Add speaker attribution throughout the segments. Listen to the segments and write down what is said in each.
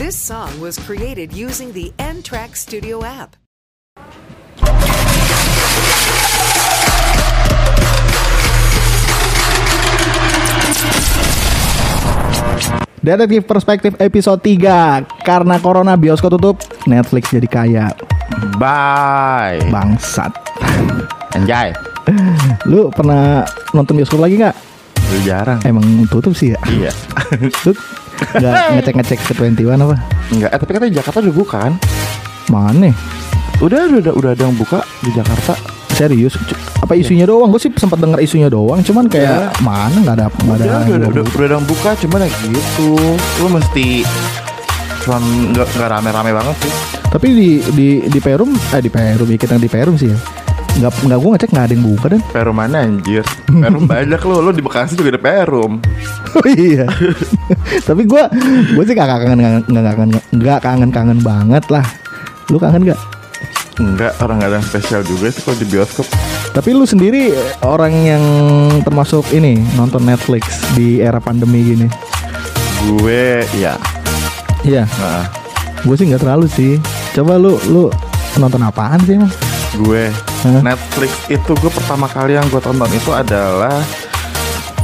Speaker 1: This song was created using the N Track Studio app.
Speaker 2: Detektif Perspektif episode 3 Karena corona bioskop tutup Netflix jadi kaya
Speaker 3: Bye.
Speaker 2: Bangsat
Speaker 3: Anjay.
Speaker 2: Lu pernah nonton bioskop lagi gak?
Speaker 3: Lu jarang.
Speaker 2: Emang tutup sih ya?
Speaker 3: Iya.
Speaker 2: Lu gak ngecek-ngecek ke 21 apa?
Speaker 3: Enggak, eh, tapi katanya Jakarta udah buka kan?
Speaker 2: Mana?
Speaker 3: Udah, udah, udah, udah ada yang buka di Jakarta.
Speaker 2: Serius? C- Apa isunya doang? Gue sih sempat denger isunya doang Cuman kayak mana gak ada Gak ada
Speaker 3: Udah, udah, udah,
Speaker 2: yang
Speaker 3: udah, udah ada yang buka, cuman ya gitu. Lu mesti cuman nggak nggak rame-rame banget sih.
Speaker 2: Tapi di di di Perum eh di Perum ya kita di Perum sih ya. Nggak nggak gue ngecek nggak ada yang buka dan.
Speaker 3: Perum mana anjir? Perum banyak lo, lo di Bekasi juga ada Perum.
Speaker 2: Oh iya. Tapi gue gue sih gak kangen nggak kangen nggak kangen kangen banget lah. Lu kangen gak?
Speaker 3: Enggak, orang nggak ada yang spesial juga sih kalau di bioskop.
Speaker 2: Tapi lu sendiri orang yang termasuk ini nonton Netflix di era pandemi gini.
Speaker 3: Gue, ya.
Speaker 2: Iya.
Speaker 3: Nah,
Speaker 2: Gue sih nggak terlalu sih. Coba lu lu nonton apaan sih emang?
Speaker 3: gue
Speaker 2: Hah?
Speaker 3: Netflix itu gue pertama kali yang gue tonton itu adalah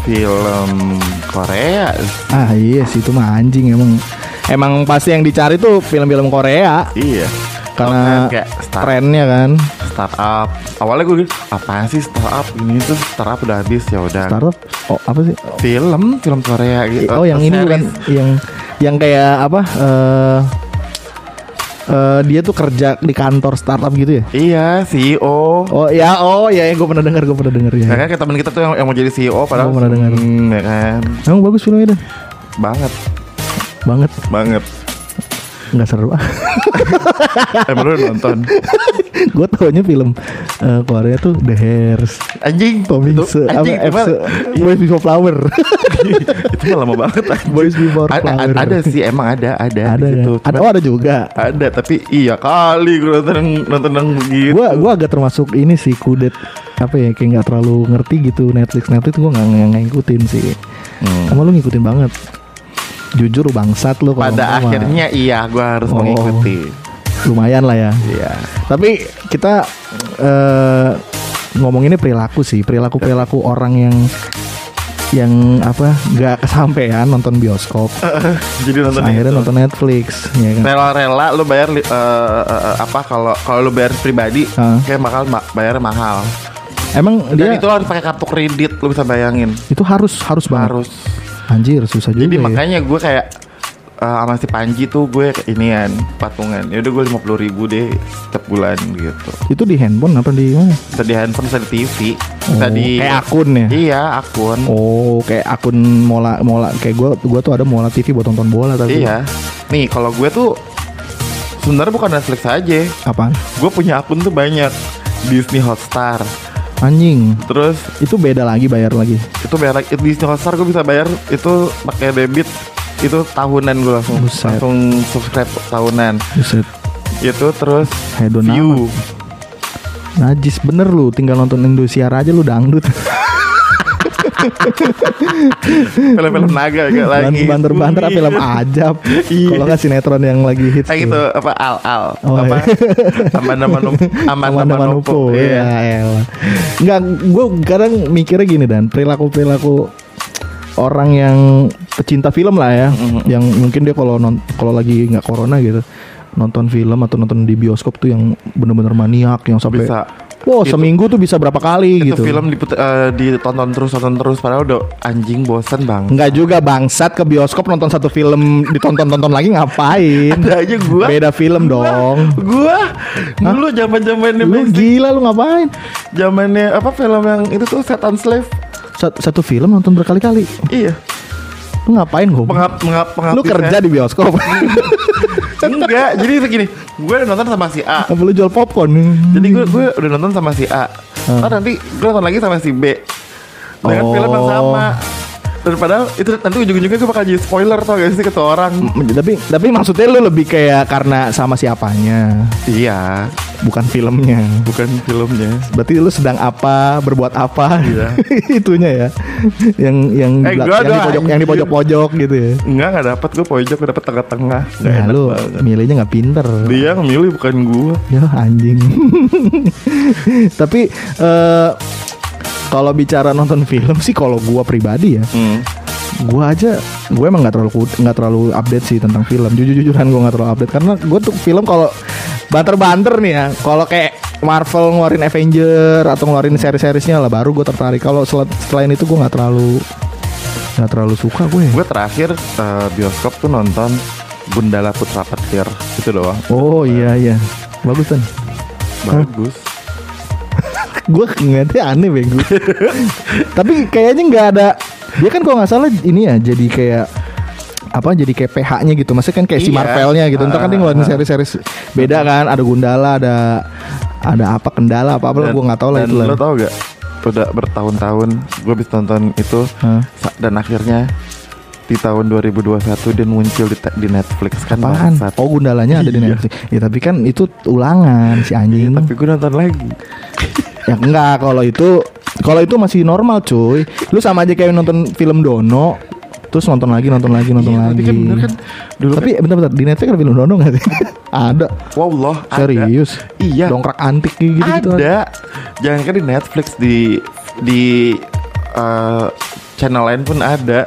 Speaker 3: film Korea.
Speaker 2: Ah iya sih itu mah anjing emang. Emang pasti yang dicari tuh film-film Korea
Speaker 3: Iya.
Speaker 2: karena
Speaker 3: kayak start,
Speaker 2: trennya kan.
Speaker 3: startup. Awalnya gue gitu, apaan sih startup ini tuh startup udah habis ya udah.
Speaker 2: Startup oh apa sih?
Speaker 3: Film, film Korea gitu.
Speaker 2: Oh yang ini bukan yang yang kayak apa? eh eh, dia tuh kerja di kantor startup gitu ya?
Speaker 3: Iya, CEO.
Speaker 2: Oh ya, oh ya, gue pernah dengar, gue pernah dengar ya.
Speaker 3: Ya kan kayak teman kita tuh yang, yang mau jadi CEO padahal
Speaker 2: Gua pernah dengar.
Speaker 3: Hmm, ya kan.
Speaker 2: Emang bagus filmnya deh,
Speaker 3: Banget,
Speaker 2: banget,
Speaker 3: banget.
Speaker 2: Nggak seru.
Speaker 3: Emang lu nonton?
Speaker 2: gue taunya film eh, Korea tuh The Hairs,
Speaker 3: Anjing,
Speaker 2: Tom
Speaker 3: itu-
Speaker 2: Hanks, apa
Speaker 3: anjing, gimana?
Speaker 2: Boys Before Flower.
Speaker 3: itu mah lama banget anjing.
Speaker 2: Boys Before Flower.
Speaker 3: ada, ada sih emang ada ada
Speaker 2: ada ya?
Speaker 3: situ.
Speaker 2: Ada, oh ada juga.
Speaker 3: ada tapi iya kali gue nonton nonton yang gitu.
Speaker 2: Gue gua agak termasuk ini sih kudet apa ya kayak nggak terlalu ngerti gitu Netflix Netflix gue nggak ngikutin sih.
Speaker 3: Hmm.
Speaker 2: Sama lu ngikutin banget. Jujur bangsat lu
Speaker 3: Pada
Speaker 2: mah.
Speaker 3: akhirnya iya gue harus
Speaker 2: Oh.
Speaker 3: mengikuti.
Speaker 2: lumayan lah ya.
Speaker 3: Iya.
Speaker 2: Tapi kita ngomong ini perilaku sih, perilaku perilaku orang yang yang apa nggak kesampaian nonton bioskop,
Speaker 3: Jadi nonton
Speaker 2: akhirnya
Speaker 3: itu.
Speaker 2: nonton Netflix, ya kan?
Speaker 3: rela-rela lu bayar eh, eh, apa kalau kalau lu bayar pribadi
Speaker 2: Hah?
Speaker 3: kayak bakal bayar mahal.
Speaker 2: Emang
Speaker 3: Dan
Speaker 2: dia
Speaker 3: itu harus pakai kartu kredit lu bisa bayangin.
Speaker 2: itu harus harus banget.
Speaker 3: Harus.
Speaker 2: Anjir susah juga.
Speaker 3: Jadi
Speaker 2: ya.
Speaker 3: makanya gue kayak eh, sama si Panji tuh gue inian patungan. Ya udah gue lima puluh ribu deh setiap bulan gitu.
Speaker 2: itu di handphone apa di mana?
Speaker 3: Bisa di handphone, bisa di TV, bisa
Speaker 2: Oh,
Speaker 3: di
Speaker 2: kayak akun ya?
Speaker 3: Iya akun.
Speaker 2: Oh, kayak akun mola mola kayak gua gua tuh ada mola TV buat nonton bola tapi.
Speaker 3: Iya. Nih kalau gue tuh sebenarnya bukan Netflix aja.
Speaker 2: Apaan?
Speaker 3: Gue punya akun tuh banyak. Disney Hotstar.
Speaker 2: Anjing.
Speaker 3: Terus
Speaker 2: Itu beda lagi bayar lagi.
Speaker 3: itu bayar lagi Disney Hotstar gue bisa bayar itu pakai debit itu tahunan gue langsung
Speaker 2: Buset.
Speaker 3: langsung subscribe tahunan
Speaker 2: Buset.
Speaker 3: itu terus
Speaker 2: Hedon
Speaker 3: view
Speaker 2: Najis bener lu tinggal nonton Indosiar aja lu dangdut
Speaker 3: film-film naga kayak lagi.
Speaker 2: Banter-banter ah, film ajab.
Speaker 3: Iya.
Speaker 2: Kalau nggak sinetron yang lagi hits
Speaker 3: kayak gitu apa al al.
Speaker 2: Oh,
Speaker 3: apa?
Speaker 2: iya.
Speaker 3: Amanda Amanda Manopo
Speaker 2: Manopo
Speaker 3: iya.
Speaker 2: ya elah. Nggak Gue kadang mikirnya gini dan. Perilaku-perilaku Orang yang pecinta film lah ya.
Speaker 3: Mm-hmm.
Speaker 2: Yang mungkin dia kalau kalau lagi nggak corona gitu Nonton film atau nonton di bioskop tuh yang bener-bener maniak Yang sampai
Speaker 3: bisa
Speaker 2: Wow
Speaker 3: Itu-
Speaker 2: seminggu tuh bisa berapa kali
Speaker 3: itu
Speaker 2: gitu
Speaker 3: film diput- eh, ditonton terus tonton terus padahal udah anjing bosen bang
Speaker 2: Enggak juga bangsat ke bioskop nonton satu film ditonton-tonton lagi ngapain?
Speaker 3: ada aja gua
Speaker 2: Beda film dong.
Speaker 3: gua dulu zaman zamannya
Speaker 2: Lu gila lu ngapain?
Speaker 3: zamannya apa film yang itu tuh setan slave
Speaker 2: Sat- Satu film nonton berkali-kali.
Speaker 3: iya
Speaker 2: Lu ngapain gue?
Speaker 3: pengap pengap pengap
Speaker 2: Lu kerja di bioskop.
Speaker 3: enggak jadi segini gue udah nonton sama si A
Speaker 2: Apa lu jual popcorn?
Speaker 3: jadi gue gue udah nonton sama si A
Speaker 2: Hmm.
Speaker 3: Ntar nanti gue nonton lagi sama si B dengan
Speaker 2: Oh.
Speaker 3: film yang sama Dan padahal itu nanti ujung-ujungnya gue bakal jadi spoiler tau gak sih ke orang.
Speaker 2: M- Tapi tapi maksudnya lu lebih kayak karena sama siapanya,
Speaker 3: Iya,
Speaker 2: bukan filmnya.
Speaker 3: bukan filmnya.
Speaker 2: Berarti lu sedang apa, berbuat apa?
Speaker 3: Iya.
Speaker 2: Itunya ya. Yang yang
Speaker 3: Eh, gua
Speaker 2: yang di pojok yang di pojok-pojok gitu ya.
Speaker 3: Enggak, enggak dapat gue pojok, gue dapet tengah-tengah.
Speaker 2: Nah, lu
Speaker 3: banget.
Speaker 2: milihnya nggak pinter.
Speaker 3: Dia yang milih bukan gue.
Speaker 2: Ya anjing. Tapi eh kalau bicara nonton film sih kalau gua pribadi ya,
Speaker 3: Hmm.
Speaker 2: gua aja gue emang nggak terlalu nggak terlalu update sih tentang film. Jujur-jujuran gua nggak terlalu update karena gue tuh film kalau banter-banter nih ya. Kalau kayak Marvel ngeluarin Avenger atau ngeluarin seri-serisnya lah baru gue tertarik. Kalau sel- selain itu gue nggak terlalu nggak terlalu suka gue.
Speaker 3: Gue terakhir eh, bioskop tuh nonton Gundala Putra Petir itu doang.
Speaker 2: Oh iya iya. Bagus kan.
Speaker 3: Bagus.
Speaker 2: Gue ngeliatnya aneh bego tapi kayaknya nggak ada dia kan kalau nggak salah ini ya jadi kayak apa jadi kayak PH-nya gitu maksudnya kan kayak si
Speaker 3: Iya.
Speaker 2: Marvelnya gitu entar kan dia ngeluarin seri-seri beda kan ada Gundala ada ada apa kendala apa apa gue nggak tahu lah itu lah
Speaker 3: Lo tau gak? Udah bertahun-tahun gue bisa tonton itu sa- dan akhirnya di tahun 2021 dia muncul di, di Netflix kan
Speaker 2: apaan
Speaker 3: bangsat.
Speaker 2: oh Gundalanya ada di
Speaker 3: Iya.
Speaker 2: Netflix ya tapi kan itu ulangan si anjing
Speaker 3: Tapi gue nonton lagi.
Speaker 2: Ya enggak kalau itu kalau itu masih normal cuy lu sama aja kayak nonton film Dono terus nonton lagi nonton lagi nonton
Speaker 3: Iya, tapi
Speaker 2: lagi
Speaker 3: kan bener kan, dulu
Speaker 2: tapi bentar-bentar di Netflix ada film Dono nggak sih ada
Speaker 3: Wallah ada.
Speaker 2: serius
Speaker 3: Iya.
Speaker 2: dongkrak antik gitu gitu
Speaker 3: ada. Jangan kan di Netflix di di eh, channel lain pun ada.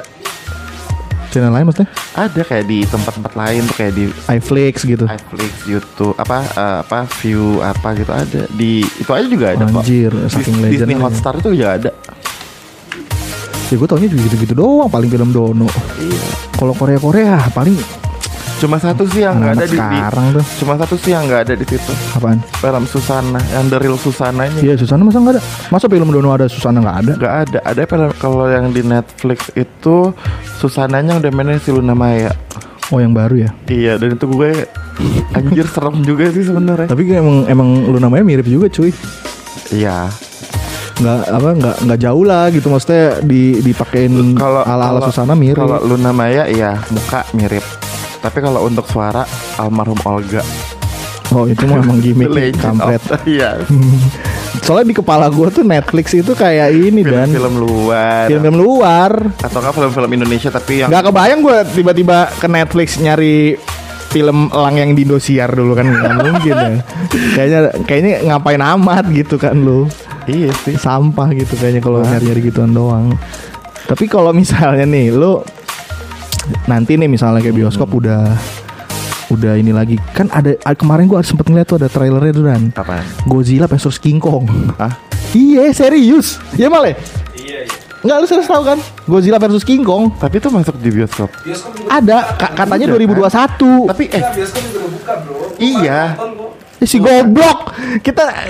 Speaker 2: Channel lain maksudnya
Speaker 3: Ada kayak di tempat-tempat lain tuh kayak di
Speaker 2: iFlix gitu
Speaker 3: Netflix, YouTube, apa eh, apa view apa gitu ada. Di itu aja juga ada.
Speaker 2: Anjir,
Speaker 3: Dis-
Speaker 2: saking
Speaker 3: Disney
Speaker 2: legendnya.
Speaker 3: Hotstar itu juga ada.
Speaker 2: ya gue taunya juga gitu-gitu doang paling film Dono
Speaker 3: Iya.
Speaker 2: kalau Korea Korea paling
Speaker 3: Cuma satu sih yang nggak ada di, di
Speaker 2: sekarang tuh
Speaker 3: Cuma satu sih yang nggak ada di situ.
Speaker 2: apaan
Speaker 3: Film Susana, yang The Real Susananya.
Speaker 2: Iya Susana masa nggak ada masa film Dono ada Susana nggak ada
Speaker 3: Gak ada, ada film kalau yang di Netflix itu Susananya udah mainin si Luna Maya.
Speaker 2: oh yang baru ya
Speaker 3: Iya, dan itu gue anjir serem juga sih sebenarnya.
Speaker 2: tapi emang emang lu namanya mirip juga cuy
Speaker 3: Iya.
Speaker 2: nggak apa nggak nggak jauh lah gitu maksudnya di dipakein
Speaker 3: Kalau
Speaker 2: ala ala Susana mirip
Speaker 3: Kalau Luna Maya iya muka mirip. Tapi kalau untuk suara almarhum Olga.
Speaker 2: oh itu mah emang gimmick kampret
Speaker 3: Iya.
Speaker 2: soalnya di kepala gua tuh Netflix itu kayak ini dan
Speaker 3: Film-film luar.
Speaker 2: film-film luar
Speaker 3: Atau nggak film-film Indonesia tapi yang
Speaker 2: nggak kebayang gua tiba-tiba ke Netflix nyari film elang yang di Indosiar dulu kan nggak mungkin ya kayaknya kayaknya ngapain amat gitu kan lu
Speaker 3: Iya sih.
Speaker 2: sampah gitu kayaknya kalau nyari-nyari gituan doang. Tapi kalau misalnya nih lu nanti nih misalnya kayak bioskop udah udah ini lagi kan ada ah, kemarin gua sempet ngeliat tuh ada trailernya tuh dan
Speaker 3: Apaan?
Speaker 2: Godzilla versus King Kong.
Speaker 3: Hah?
Speaker 2: Iya serius. Ya malah. Iya iya. Nggak lu serius tahu kan? Godzilla versus King Kong
Speaker 3: Tapi itu masuk di bioskop.
Speaker 2: ada ka- katanya
Speaker 3: Udah,
Speaker 2: 2021.
Speaker 3: Tapi eh iya.
Speaker 2: Eh, si goblok. Kita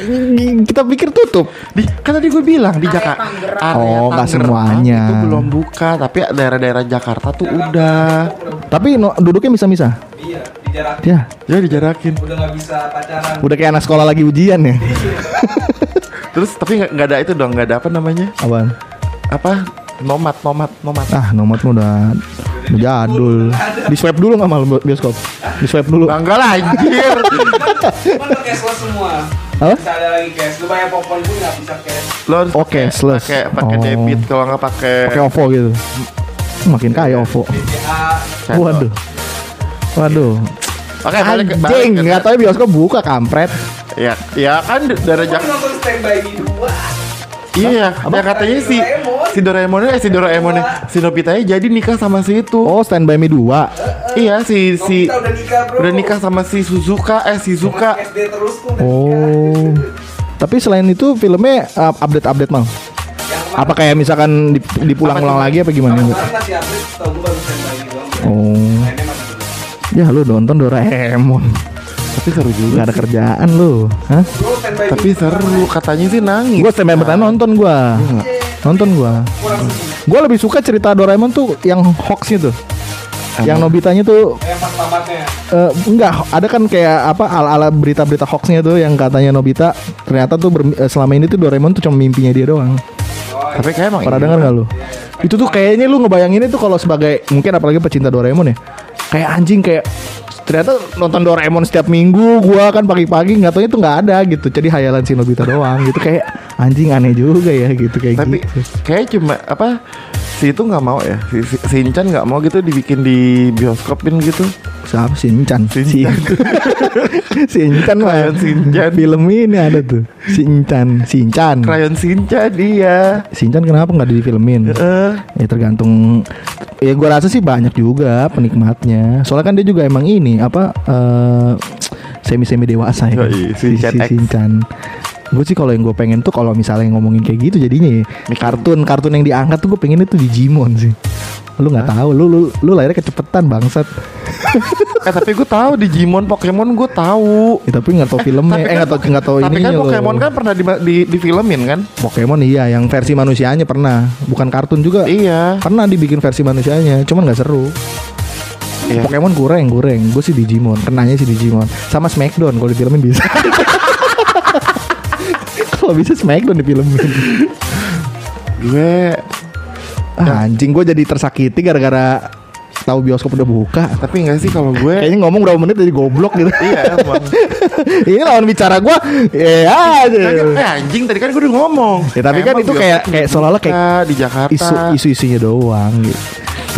Speaker 2: kita pikir tutup.
Speaker 3: Di, kan tadi gue bilang di Jakarta.
Speaker 2: Oh, nggak semuanya.
Speaker 3: Itu belum buka, tapi daerah-daerah Jakarta tuh udah.
Speaker 2: Tapi no, duduknya bisa-bisa.
Speaker 4: Iya, dijarak
Speaker 2: Ya,
Speaker 3: Ya dijarakin.
Speaker 4: udah nggak bisa pacaran.
Speaker 2: udah kayak anak sekolah lagi ujian ya.
Speaker 3: Terus tapi nggak ada itu dong, nggak ada apa namanya?
Speaker 2: Apaan?
Speaker 3: Apa? Nomad, nomad, nomad.
Speaker 2: Ah, udah udah jadul. Di swipe dulu nggak malam bioskop? Di swipe dulu.
Speaker 3: Bangga lah anjir.
Speaker 4: Cashless semua.
Speaker 2: Apa?
Speaker 4: Bisa ada lagi cash. Lu bayar popcorn pun nggak bisa cash.
Speaker 3: Lo harus
Speaker 2: Oh,
Speaker 3: pakai-
Speaker 2: cashless.
Speaker 3: Pakai pakai
Speaker 2: Oh.
Speaker 3: debit kalau nggak pakai
Speaker 2: Pakai OVO gitu. Makin kaya OVO.
Speaker 3: Cash.
Speaker 2: Waduh. Waduh.
Speaker 3: Oke, balik ke- balik
Speaker 2: Anjing, nggak tahu bioskop buka kampret.
Speaker 3: Ya, ya kan
Speaker 4: Gua
Speaker 3: Jakarta.
Speaker 4: nonton Stand By Me 2.
Speaker 3: Iya, ya katanya si
Speaker 4: Doraemon.
Speaker 3: Si Doraemon eh si Doraemon si Nobitanya jadi nikah sama si itu.
Speaker 2: Oh, Stand By Me 2.
Speaker 3: Iya, si si
Speaker 4: Nobita udah nikah, bro.
Speaker 3: udah nikah sama si Suzuka eh si Zuka.
Speaker 4: Terus
Speaker 2: Oh. Tapi selain itu filmnya uh, update-update mal.
Speaker 4: nikah. Yang kemarin-
Speaker 2: Apa kayak misalkan dip- dipulang-ulang lagi apa gimana?
Speaker 4: Update, gue doang.
Speaker 2: Oh. Ya lu nonton Doraemon.
Speaker 3: Tapi seru juga.
Speaker 2: Gak ada kerjaan lu. Hah?
Speaker 3: Tapi seru katanya sih nangis.
Speaker 2: Gue stand by bertahan nonton gua. Nonton gua. Gue lebih suka cerita Doraemon tuh yang hoaxnya tuh. Yang Nobitanya tuh
Speaker 4: Yang pas tamatnya.
Speaker 2: eh, enggak ada kan kayak apa ala-ala berita-berita hoaxnya tuh yang katanya Nobita ternyata tuh ber- eh, selama ini tuh Doraemon tuh cuma mimpinya dia doang.
Speaker 4: Oh
Speaker 3: Tapi kayak emang
Speaker 2: Pernah
Speaker 3: iya.
Speaker 2: dengar nggak lu? Itu tuh kayaknya lu ngebayangin itu kalau sebagai mungkin apalagi pecinta Doraemon ya. Kayak anjing kayak ternyata nonton Doraemon setiap minggu gua kan pagi-pagi nggak tahu itu nggak ada gitu. Jadi hayalan si Nobita doang gitu kayak anjing aneh juga ya gitu kayak
Speaker 3: Tapi
Speaker 2: gitu.
Speaker 3: kayak cuma apa si itu nggak mau ya si, si, si Incan nggak mau gitu dibikin di bioskopin gitu
Speaker 2: Siapa sih Incan? Si
Speaker 3: Incan.
Speaker 2: si Incan mah
Speaker 3: Krayon Shinchan.
Speaker 2: Film ini ada tuh. Si Incan, si Incan.
Speaker 3: Krayon dia
Speaker 2: Si Incan kenapa nggak difilmin?
Speaker 3: eh
Speaker 2: Ya tergantung ya gua rasa sih banyak juga penikmatnya. Soalnya kan dia juga emang ini apa eh semi semi dewasa ya.
Speaker 3: Yoi, Shinchan X.
Speaker 2: Shinchan. Gue sih kalau yang gue pengen tuh kalau misalnya ngomongin kayak gitu jadinya ya kartun kartun yang diangkat tuh gue pengen itu Digimon sih. Lu nggak tahu, lu lu lu lahirnya kecepetan bangsat.
Speaker 3: eh tapi gue tahu Digimon Pokemon gue tahu
Speaker 2: Ya, tapi nggak tahu filmnya, eh nggak tahu nggak tahu
Speaker 3: tapi
Speaker 2: ininya
Speaker 3: kan
Speaker 2: loh.
Speaker 3: Pokemon kan pernah di, di, difilmin kan
Speaker 2: Pokemon iya, yang versi manusianya pernah, bukan kartun juga.
Speaker 3: iya
Speaker 2: Pernah dibikin versi manusianya, cuman nggak seru.
Speaker 3: Iya.
Speaker 2: Pokemon goreng, goreng. Gue sih Digimon, kenanya sih Digimon. Sama Smackdown kalau difilmin bisa. kalau bisa Smackdown difilmin.
Speaker 3: gue
Speaker 2: Ah, anjing gue jadi tersakiti gara-gara tahu bioskop udah buka.
Speaker 3: tapi enggak sih kalau gue
Speaker 2: Kayaknya ngomong berapa menit jadi goblok gitu.
Speaker 3: iya emang
Speaker 2: Ini lawan bicara gue, ya.
Speaker 3: Kan, eh anjing tadi kan gue udah ngomong
Speaker 2: Ya, tapi kan
Speaker 3: Emang
Speaker 2: itu kayak kayak seolah-olah kayak
Speaker 3: di Jakarta
Speaker 2: isu isu isunya doang gitu.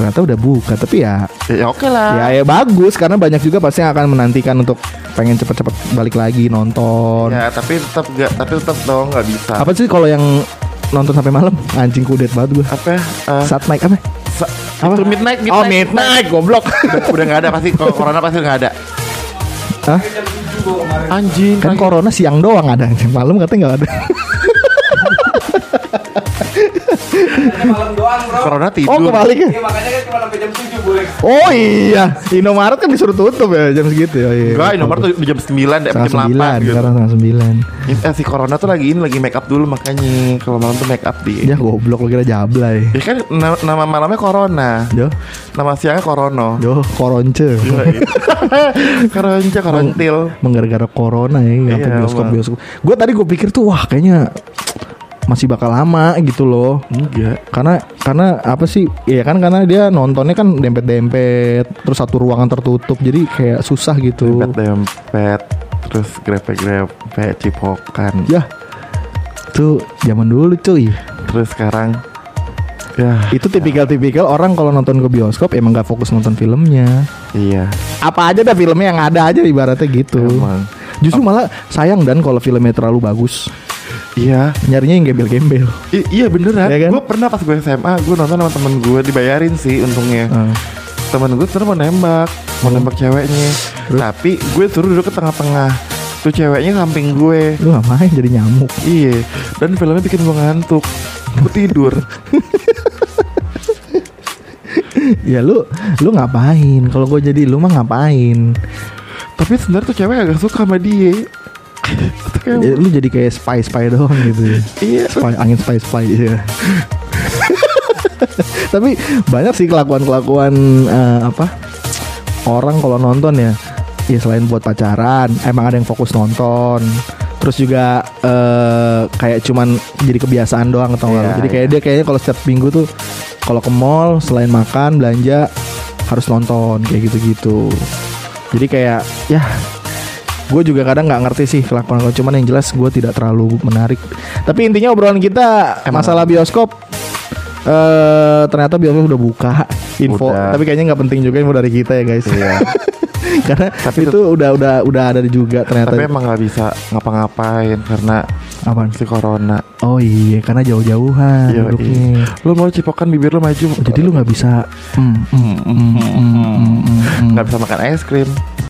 Speaker 2: Ternyata udah buka, tapi ya
Speaker 3: ya, oke lah
Speaker 2: ya ya bagus karena banyak juga pasti yang akan menantikan untuk pengen cepet-cepet balik lagi nonton.
Speaker 3: Ya, tapi tetap gak, tapi tetap dong nggak bisa.
Speaker 2: Apa sih kalau yang nonton sampai malam? Anjing kudet banget gue.
Speaker 3: Apa? Uh,
Speaker 2: Saat naik apa?
Speaker 3: apa? Itu midnight, midnight.
Speaker 2: Oh midnight, goblok.
Speaker 3: udah, udah nggak ada pasti. Kalau corona pasti nggak ada.
Speaker 2: Hah?
Speaker 4: Jam 7 gua kemarin.
Speaker 3: Anjing.
Speaker 2: Kan corona siang doang ada, malam katanya nggak ada.
Speaker 4: Malam doang, Bro.
Speaker 3: corona tidur.
Speaker 2: Oh kebalik ya?
Speaker 4: Iya, makanya kan cuma sampai jam 7 boleh.
Speaker 2: Oh iya, Indomaret kan disuruh tutup ya jam segitu ya. Iya.
Speaker 3: Enggak, nomor tuh di jam 9 deh, jam 8
Speaker 2: sembilan,
Speaker 3: gitu.
Speaker 2: sekarang setengah sembilan.
Speaker 3: Eh, si corona tuh lagi ini lagi make up dulu makanya kalau malam tuh make up di.
Speaker 2: Ya goblok lo kira jablay.
Speaker 3: Ya kan na- nama malamnya corona.
Speaker 2: Yo,
Speaker 3: Nama siangnya korono.
Speaker 2: yo, koronce.
Speaker 3: Koronca, korontil.
Speaker 2: Menggara-gara corona ya,
Speaker 3: Iya,
Speaker 2: iya, bioskop bioskop. Gue tadi gue pikir tuh wah kayaknya masih bakal lama gitu loh.
Speaker 3: Enggak.
Speaker 2: Karena karena apa sih? Iya kan karena dia nontonnya kan dempet-dempet, terus satu ruangan tertutup, jadi kayak susah gitu.
Speaker 3: Dempet-dempet. Terus grepe-grepe, cipokan.
Speaker 2: Ya, tuh zaman dulu cuy.
Speaker 3: Terus sekarang ya
Speaker 2: Itu tipikal-tipikal orang kalau nonton ke bioskop emang gak fokus nonton filmnya.
Speaker 3: iya
Speaker 2: Apa aja dah filmnya yang ada aja ibaratnya gitu.
Speaker 3: emang
Speaker 2: Justru malah sayang dan kalau filmnya terlalu bagus.
Speaker 3: Iya
Speaker 2: Nyarinya yang gembel-gembel.
Speaker 3: I- iya beneran
Speaker 2: Iya kan?
Speaker 3: gue pernah pas gue SMA gue nonton sama temen gue dibayarin sih untungnya
Speaker 2: Ah.
Speaker 3: temen gue terus mau nembak mau nembak ceweknya tapi gue suruh duduk ke tengah-tengah tuh ceweknya samping gue
Speaker 2: Lu ngapain jadi nyamuk?
Speaker 3: iya dan filmnya bikin gue ngantuk gue tidur
Speaker 2: ya lu lu ngapain? Kalau gue jadi lu mah ngapain?
Speaker 3: tapi sebenarnya tuh cewek agak suka sama dia
Speaker 2: Ya, lu jadi kayak spy spy doang gitu. ya.
Speaker 3: iya
Speaker 2: Spy, angin spy spy ya. Tapi banyak sih kelakuan kelakuan apa orang kalau nonton ya. Ya selain buat pacaran, emang ada yang fokus nonton. Terus juga eh, kayak cuman jadi kebiasaan doang atau
Speaker 3: Iya,
Speaker 2: Jadi kayak
Speaker 3: iya.
Speaker 2: dia kayaknya kalau setiap minggu tuh kalau ke mall selain makan belanja harus nonton kayak gitu-gitu. Jadi kayak ya gue juga kadang nggak ngerti sih kelakuan kelakuan cuman yang jelas gue tidak terlalu menarik. Tapi intinya obrolan kita
Speaker 3: Emang.
Speaker 2: masalah bioskop eh ternyata bioskop udah buka info.
Speaker 3: Udah.
Speaker 2: Tapi kayaknya nggak penting juga info dari kita ya guys.
Speaker 3: Iya.
Speaker 2: Karena
Speaker 3: Tapi
Speaker 2: itu udah udah udah ada juga ternyata.
Speaker 3: tapi emang nggak bisa ngapa-ngapain karena
Speaker 2: Apaan?
Speaker 3: si corona
Speaker 2: Oh iya, karena jauh-jauhan
Speaker 3: Iya,
Speaker 2: duduknya.
Speaker 3: lu mau cipokan bibir lu maju
Speaker 2: Oh, jadi lu nggak bisa mm, mm, mm, mm, mm, mm, mm.
Speaker 3: nggak bisa makan es krim